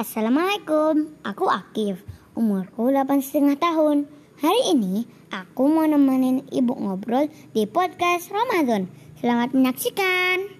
Assalamualaikum, aku Akif, umurku 8 setengah tahun. Hari ini aku mau nemenin ibu ngobrol di podcast Ramadan. Selamat menyaksikan.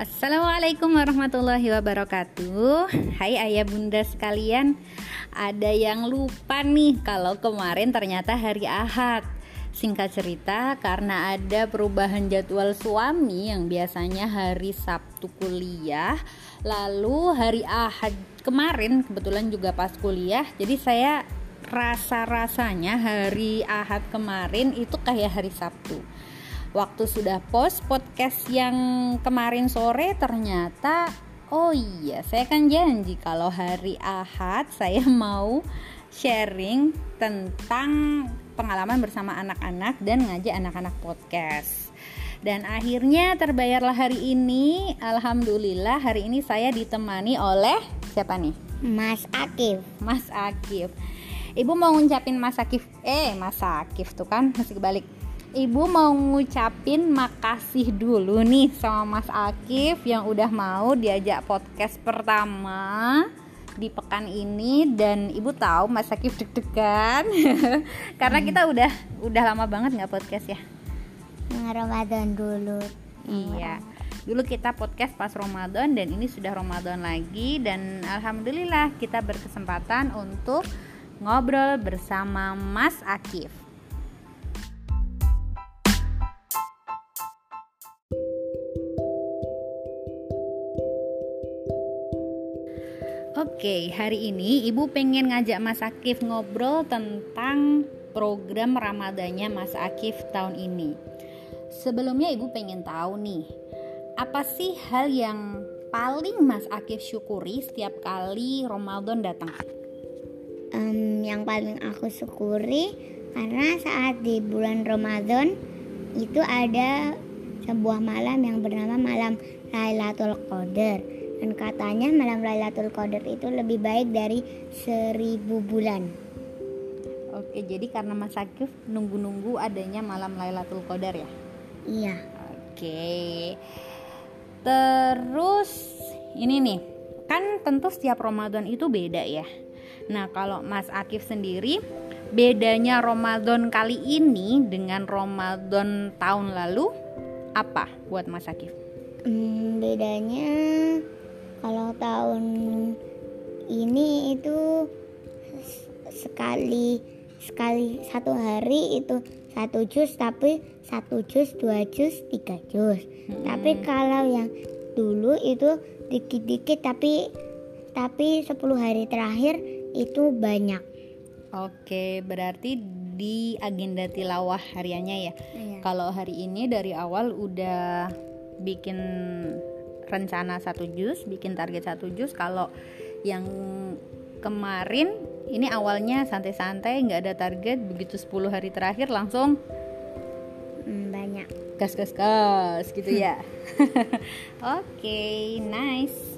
Assalamualaikum warahmatullahi wabarakatuh Hai ayah bunda sekalian Ada yang lupa nih kalau kemarin ternyata hari Ahad. Singkat cerita karena ada perubahan jadwal suami yang biasanya hari Sabtu kuliah Lalu hari Ahad kemarin kebetulan juga pas kuliah Jadi saya rasa-rasanya hari Ahad kemarin itu kayak hari Sabtu. Waktu sudah post podcast yang kemarin sore ternyata oh iya saya kan janji kalau hari Ahad saya mau sharing tentang pengalaman bersama anak-anak dan ngajak anak-anak podcast. Dan akhirnya terbayarlah hari ini. Alhamdulillah hari ini saya ditemani oleh siapa nih? Mas Akif. Mas Akif. Ibu mau ngucapin Mas Akif. Eh Mas Akif tuh kan masih kebalik Ibu mau ngucapin makasih dulu nih sama Mas Akif yang udah mau diajak podcast pertama di pekan ini dan ibu tahu Mas Akif deg-degan karena hmm. kita udah udah lama banget nggak podcast ya. Ramadan dulu. Iya. Dulu kita podcast pas Ramadan dan ini sudah Ramadan lagi dan alhamdulillah kita berkesempatan untuk ngobrol bersama Mas Akif. Oke, hari ini Ibu pengen ngajak Mas Akif ngobrol tentang program Ramadannya Mas Akif tahun ini. Sebelumnya Ibu pengen tahu nih, apa sih hal yang paling Mas Akif syukuri setiap kali Ramadan datang? Um, yang paling aku syukuri karena saat di bulan Ramadan itu ada sebuah malam yang bernama malam Lailatul Qadar dan katanya malam Lailatul Qadar itu lebih baik dari seribu bulan. Oke, jadi karena Mas Akif nunggu-nunggu adanya malam Lailatul Qadar ya? Iya. Oke. Terus ini nih, kan tentu setiap Ramadan itu beda ya. Nah, kalau Mas Akif sendiri bedanya Ramadan kali ini dengan Ramadan tahun lalu apa buat Mas Akif? Hmm, bedanya kalau tahun ini itu sekali sekali satu hari itu satu jus tapi satu jus dua jus tiga jus hmm. tapi kalau yang dulu itu dikit-dikit tapi tapi 10 hari terakhir itu banyak oke berarti di agenda tilawah hariannya ya iya. kalau hari ini dari awal udah bikin rencana satu jus bikin target satu jus. Kalau yang kemarin ini awalnya santai-santai nggak ada target. Begitu 10 hari terakhir langsung hmm, banyak. gas gas gas gitu ya. Oke okay, nice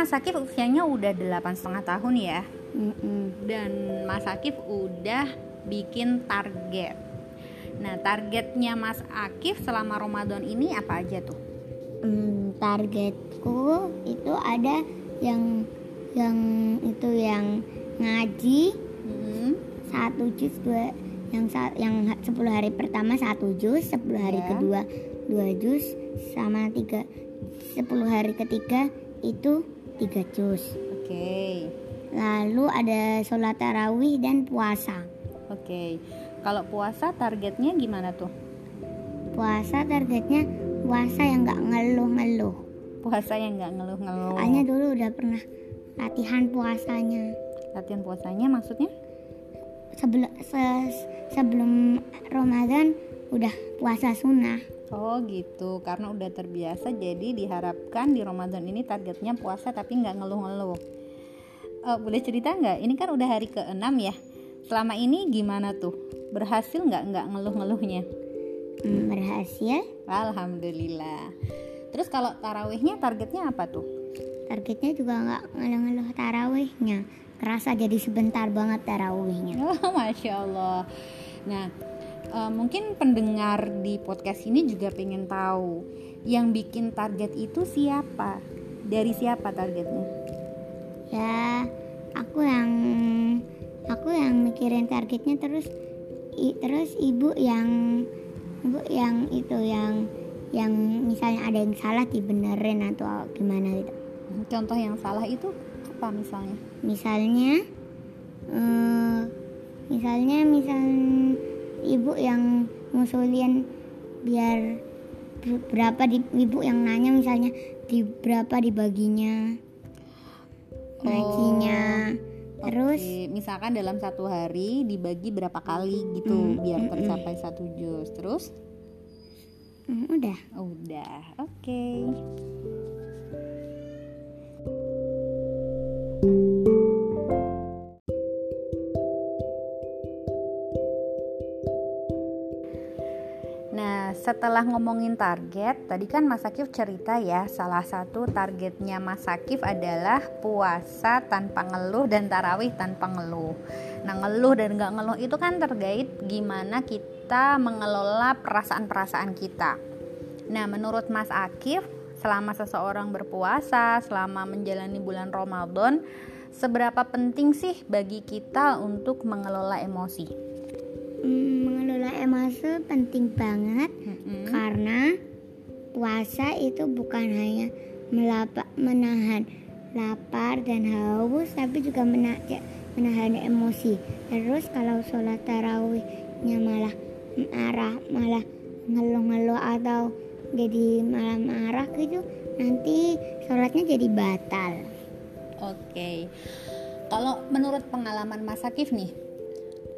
Mas Akif usianya udah delapan setengah tahun ya Mm-mm. dan Mas Akif udah bikin target nah targetnya Mas Akif selama Ramadan ini apa aja tuh mm, targetku itu ada yang yang itu yang ngaji mm-hmm. satu juz dua yang yang 10 hari pertama satu juz 10 hari yeah. kedua dua juz sama tiga 10 hari ketiga itu tiga juz. Oke. Okay. Lalu ada sholat tarawih dan puasa. Oke. Okay. Kalau puasa targetnya gimana tuh? Puasa targetnya puasa yang nggak ngeluh-ngeluh. Puasa yang nggak ngeluh-ngeluh. Soalnya dulu udah pernah latihan puasanya. Latihan puasanya maksudnya? Sebelum se sebelum Ramadan udah puasa sunnah. Oh gitu, karena udah terbiasa jadi diharapkan di Ramadan ini targetnya puasa tapi nggak ngeluh-ngeluh. Uh, boleh cerita nggak? Ini kan udah hari ke-6 ya. Selama ini gimana tuh? Berhasil nggak nggak ngeluh-ngeluhnya? hmm, berhasil alhamdulillah terus kalau tarawihnya targetnya apa tuh targetnya juga nggak ngeluh-ngeluh tarawihnya kerasa jadi sebentar banget tarawihnya oh, masya allah nah uh, mungkin pendengar di podcast ini juga pengen tahu yang bikin target itu siapa? Dari siapa targetnya? Ya aku yang aku yang mikirin targetnya terus i, terus ibu yang ibu yang itu yang yang misalnya ada yang salah dibenerin atau gimana gitu. Contoh yang salah itu apa misalnya? Misalnya uh, misalnya misal ibu yang ngusulin biar berapa di ibu yang nanya misalnya di berapa dibaginya ngajinya oh, terus okay. misalkan dalam satu hari dibagi berapa kali gitu mm, biar tercapai mm, satu juz. Terus? Mm, udah. Udah. Oke. okay. Setelah ngomongin target, tadi kan Mas Akif cerita ya, salah satu targetnya Mas Akif adalah puasa tanpa ngeluh dan tarawih tanpa ngeluh. Nah, ngeluh dan nggak ngeluh itu kan terkait gimana kita mengelola perasaan-perasaan kita. Nah, menurut Mas Akif, selama seseorang berpuasa, selama menjalani bulan Ramadan, seberapa penting sih bagi kita untuk mengelola emosi? Hmm, mengelola emosi penting banget mm-hmm. karena puasa itu bukan hanya melapa, menahan lapar dan haus tapi juga menahan, menahan emosi terus kalau sholat tarawihnya malah marah malah ngeluh-ngeluh atau jadi malah marah gitu nanti sholatnya jadi batal oke okay. kalau menurut pengalaman Mas Akif nih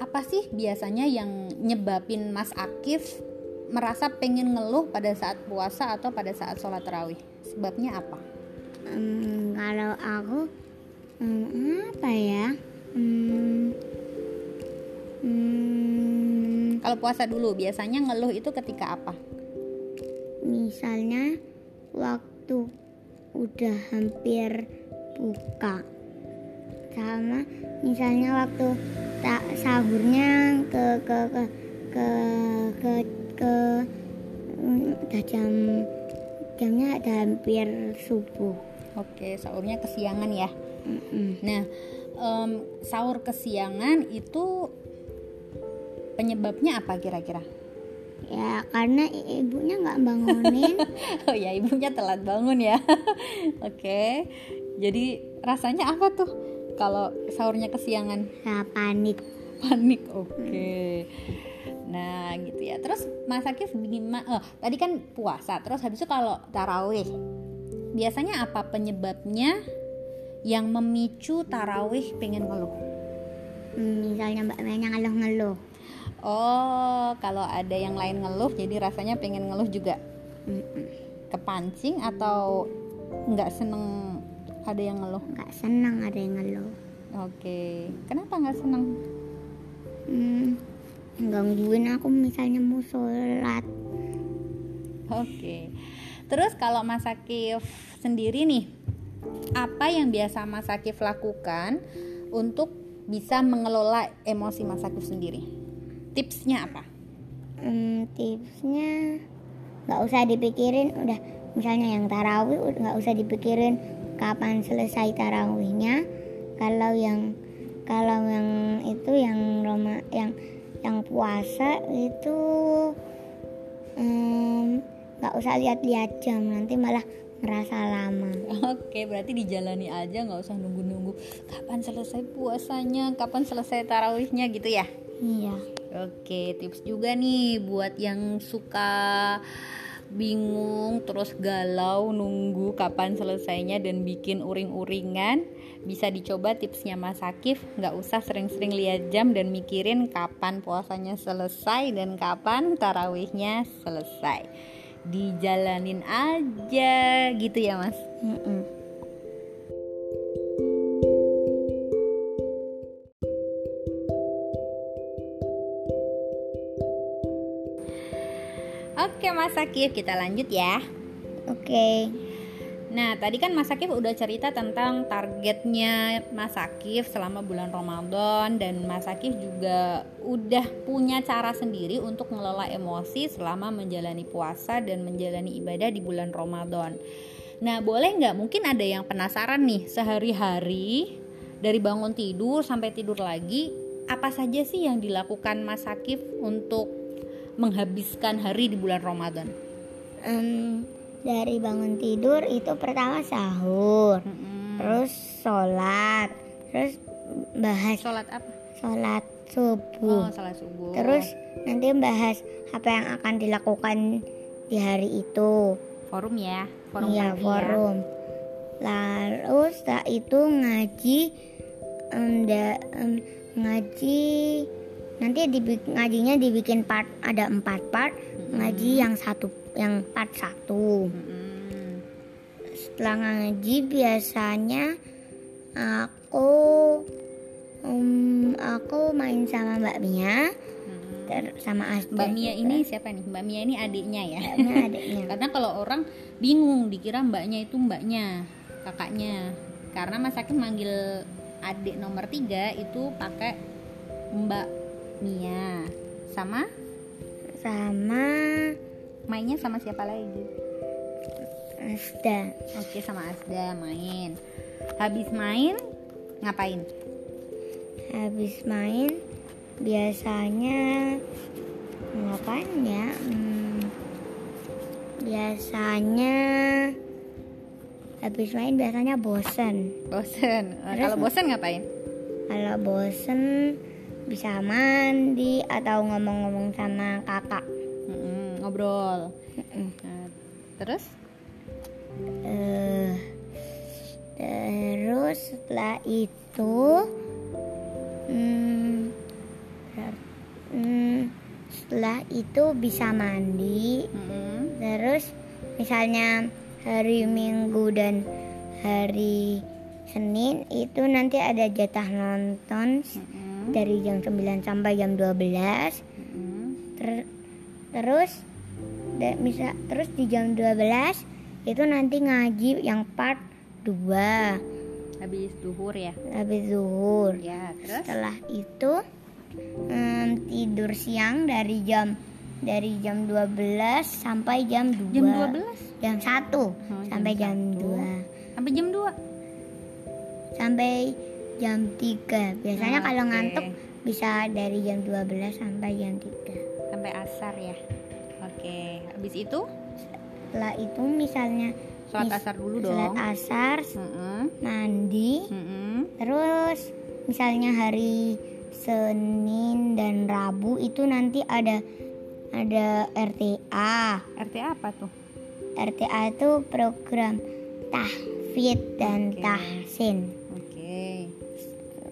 apa sih biasanya yang nyebabin Mas Akif merasa pengen ngeluh pada saat puasa atau pada saat sholat tarawih? Sebabnya apa? Um, kalau aku um, apa ya? Um, um, kalau puasa dulu biasanya ngeluh itu ketika apa? Misalnya waktu udah hampir buka sama misalnya waktu tak sahurnya ke ke ke ke ke ke udah jam jamnya ada hampir subuh. Oke sahurnya kesiangan ya. Mm -mm. nah um, sahur kesiangan itu penyebabnya apa kira-kira? Ya karena ibunya nggak bangunin. Oh ya ibunya telat bangun ya. Oke jadi rasanya apa tuh kalau sahurnya kesiangan? Ya, panik. Panik, oke. Okay. Nah, gitu ya. Terus Mas Akif gimana? Oh, tadi kan puasa. Terus habis itu kalau tarawih, biasanya apa penyebabnya yang memicu tarawih pengen ngeluh? Hmm, misalnya Mbak Menya ngeluh-ngeluh. Oh, kalau ada yang lain ngeluh, jadi rasanya pengen ngeluh juga. Kepancing atau nggak seneng ada yang ngeluh? Nggak senang ada yang ngeluh. Oke. Kenapa nggak senang? Hmm, gangguin aku misalnya mau sholat. Oke. Terus kalau Mas Akif sendiri nih apa yang biasa Mas Akif lakukan untuk bisa mengelola emosi Mas Akif sendiri? Tipsnya apa? Hmm, tipsnya nggak usah dipikirin udah. Misalnya yang tarawih nggak usah dipikirin kapan selesai tarawihnya kalau yang kalau yang itu yang Roma yang yang puasa itu nggak um, usah lihat-lihat jam nanti malah merasa lama. Oke, berarti dijalani aja nggak usah nunggu-nunggu kapan selesai puasanya, kapan selesai tarawihnya gitu ya? Iya. Oke, tips juga nih buat yang suka bingung terus galau nunggu kapan selesainya dan bikin uring-uringan. Bisa dicoba tipsnya Mas Akif nggak usah sering-sering lihat jam dan mikirin kapan puasanya selesai dan kapan tarawihnya selesai. Dijalanin aja gitu ya Mas? Mm -mm. Oke Mas Akif, kita lanjut ya. Oke. Nah, tadi kan Mas Akif udah cerita tentang targetnya Mas Akif selama bulan Ramadan dan Mas Akif juga udah punya cara sendiri untuk mengelola emosi selama menjalani puasa dan menjalani ibadah di bulan Ramadan. Nah, boleh nggak? Mungkin ada yang penasaran nih, sehari-hari dari bangun tidur sampai tidur lagi, apa saja sih yang dilakukan Mas Akif untuk menghabiskan hari di bulan Ramadan? Um, dari bangun tidur itu pertama sahur Mm-mm. terus sholat terus bahas Sholat apa? sholat Oh, subuh sholat subuh. terus nanti bahas apa yang akan dilakukan di hari itu forum ya, forum iya ya. forum lalu setelah itu ngaji em, da- em, ngaji nanti dibik- ngajinya dibikin part ada empat part ngaji yang satu yang part satu Mm-mm. setelah ngaji biasanya aku um, aku main sama Mbak Mia Mm-mm. ter- sama Asda Mbak Mia ini siapa nih? Mbak Mia ini adiknya ya. Mbak adiknya Karena kalau orang bingung dikira mbaknya itu mbaknya, kakaknya. Karena Mas Hakim manggil adik nomor tiga itu pakai Mbak Mia. Sama sama mainnya sama siapa lagi? Asda Oke sama Asda main. Habis main ngapain? habis main biasanya ngapain ya Hmm, biasanya habis main biasanya bosen Bosen. Kalau bosen ngapain? kalau bosen bisa mandi atau ngomong-ngomong sama kakak Mm-mm, ngobrol. Mm-mm. Nah, terus? Eh, terus setelah itu hmm, hmm, setelah itu bisa mandi Mm-mm. terus misalnya hari Minggu dan hari Senin itu nanti ada jatah nonton Mm-mm. dari jam 9 sampai jam 12 Mm-mm. Ter- terus bisa terus di jam 12 itu nanti ngaji yang part 2 Habis duhur ya. habis zuhur Ya, terus? setelah itu em, tidur siang dari jam dari jam 12 sampai jam 2 Jam 12 jam 1 Oh, sampai jam jam satu. 2 sampai jam 2. sampai jam 3 biasanya Oke. kalau ngantuk bisa dari jam 12 sampai jam 3 Sampai asar ya. Oke, habis itu setelah itu misalnya sholat mis- asar dulu sholat dong. asar Mm-mm. mandi Mm-mm. terus misalnya hari Senin dan Rabu itu nanti ada ada RTA RT apa tuh? RTA itu program tahfidz dan Oke. tahsin Oke.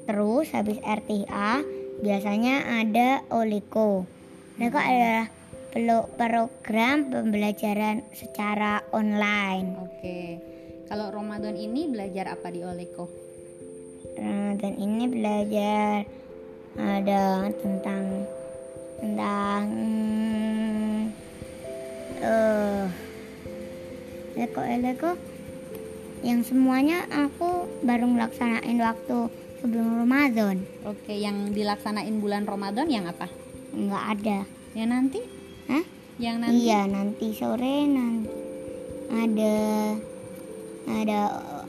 Terus habis RTA biasanya ada Oliko Oliko adalah pelo- program pembelajaran secara online Oke. Kalau Ramadan ini belajar apa di Oleko? Ramadan ini belajar ada tentang tentang hmm, eh leko leko yang semuanya aku baru melaksanain waktu sebelum Ramadan Oke, yang dilaksanain bulan Ramadan yang apa? nggak ada Yang nanti? Hah? Yang nanti? iya nanti sore nanti ada ada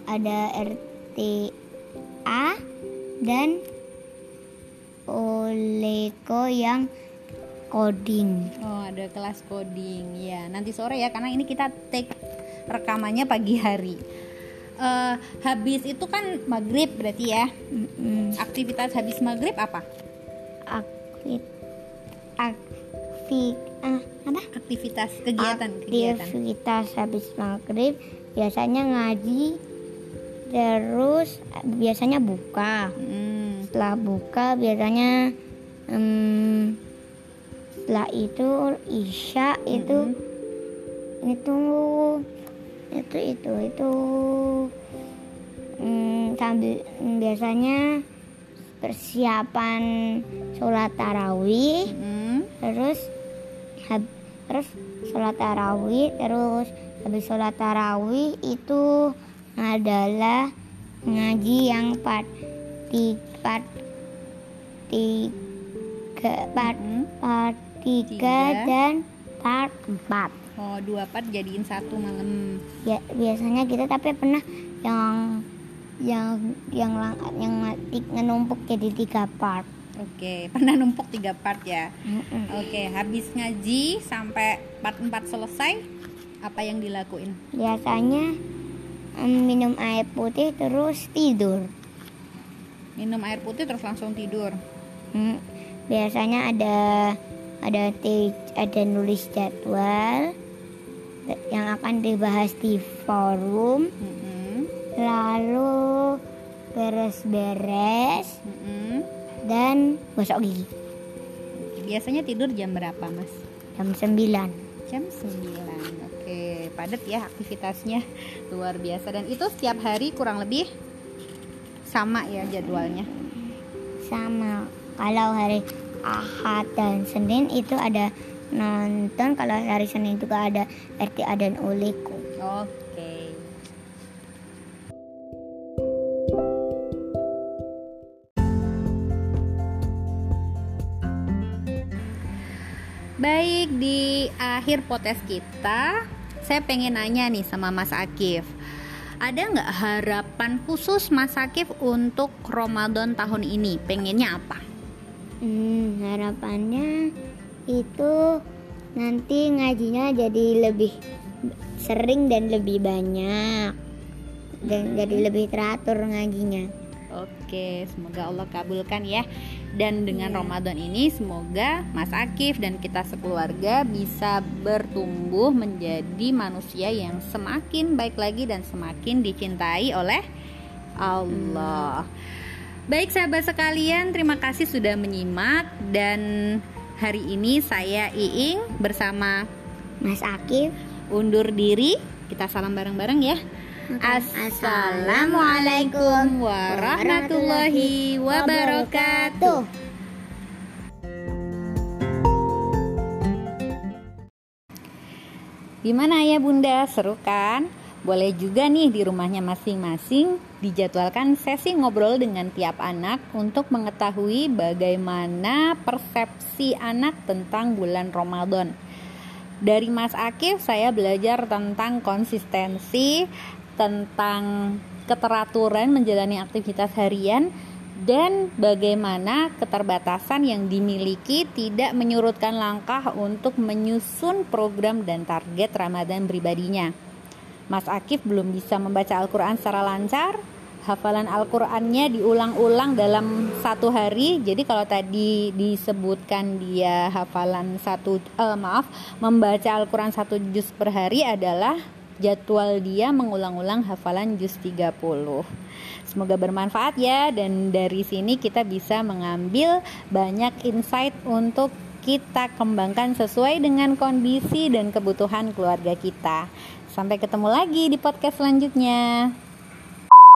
ada RTA dan Oleko yang coding Oh, ada kelas coding. Ya, nanti sore ya karena ini kita take rekamannya pagi hari. Eh, habis itu kan maghrib berarti ya. Mm-mm. Aktivitas habis maghrib apa? aktif aktif ah, apa Aktivitas kegiatan kegiatan. aktivitas habis maghrib biasanya ngaji terus biasanya buka Hmm. setelah buka biasanya em, setelah itu isya itu itu itu itu itu mm, sambil biasanya persiapan sholat tarawih Hmm. terus hab- terus sholat tarawih terus habis sholat tarawih itu adalah ngaji yang part part tiga part hmm. part tiga, tiga dan part empat oh dua part jadiin satu malam ya biasanya kita tapi pernah yang yang yang yang yang numpuk jadi tiga part Oke, pernah numpuk tiga part ya. Oke, habis ngaji sampai part empat selesai, apa yang dilakuin? Biasanya um, minum air putih terus tidur. Minum air putih terus langsung tidur. Hmm, biasanya ada ada ada nulis jadwal yang akan dibahas di forum. -hmm. Lalu beres-beres. -hmm dan gosok gigi. Biasanya tidur jam berapa, Mas? Jam 9. Jam 9. Oke, padat ya aktivitasnya. Luar biasa dan itu setiap hari kurang lebih sama ya jadwalnya. Sama. Kalau hari Ahad dan Senin itu ada nonton, kalau hari Senin juga ada RTA dan Uliku. Oke. Baik, di akhir potes kita, saya pengen nanya nih sama Mas Akif. Ada nggak harapan khusus Mas Akif untuk Ramadan tahun ini? Pengennya apa? Hmm, harapannya itu nanti ngajinya jadi lebih sering dan lebih banyak dan jadi lebih teratur ngajinya. Oke, semoga Allah kabulkan ya. Dan dengan Ramadan ini semoga Mas Akif dan kita sekeluarga bisa bertumbuh menjadi manusia yang semakin baik lagi dan semakin dicintai oleh Allah. Baik sahabat sekalian, terima kasih sudah menyimak dan hari ini saya Iing bersama Mas Akif undur diri. Kita salam bareng-bareng ya. Assalamualaikum warahmatullahi wabarakatuh. Gimana ya bunda, seru kan? Boleh juga nih di rumahnya masing-masing dijadwalkan sesi ngobrol dengan tiap anak untuk mengetahui bagaimana persepsi anak tentang bulan Ramadan. Dari Mas Akif saya belajar tentang konsistensi tentang keteraturan menjalani aktivitas harian dan bagaimana keterbatasan yang dimiliki tidak menyurutkan langkah untuk menyusun program dan target Ramadan pribadinya. Mas Akif belum bisa membaca Al-Quran secara lancar, hafalan Al-Qurannya diulang-ulang dalam satu hari. Jadi kalau tadi disebutkan dia hafalan satu, uh, maaf, membaca Al-Quran satu juz per hari adalah jadwal dia mengulang-ulang hafalan juz 30. Semoga bermanfaat ya dan dari sini kita bisa mengambil banyak insight untuk kita kembangkan sesuai dengan kondisi dan kebutuhan keluarga kita. Sampai ketemu lagi di podcast selanjutnya.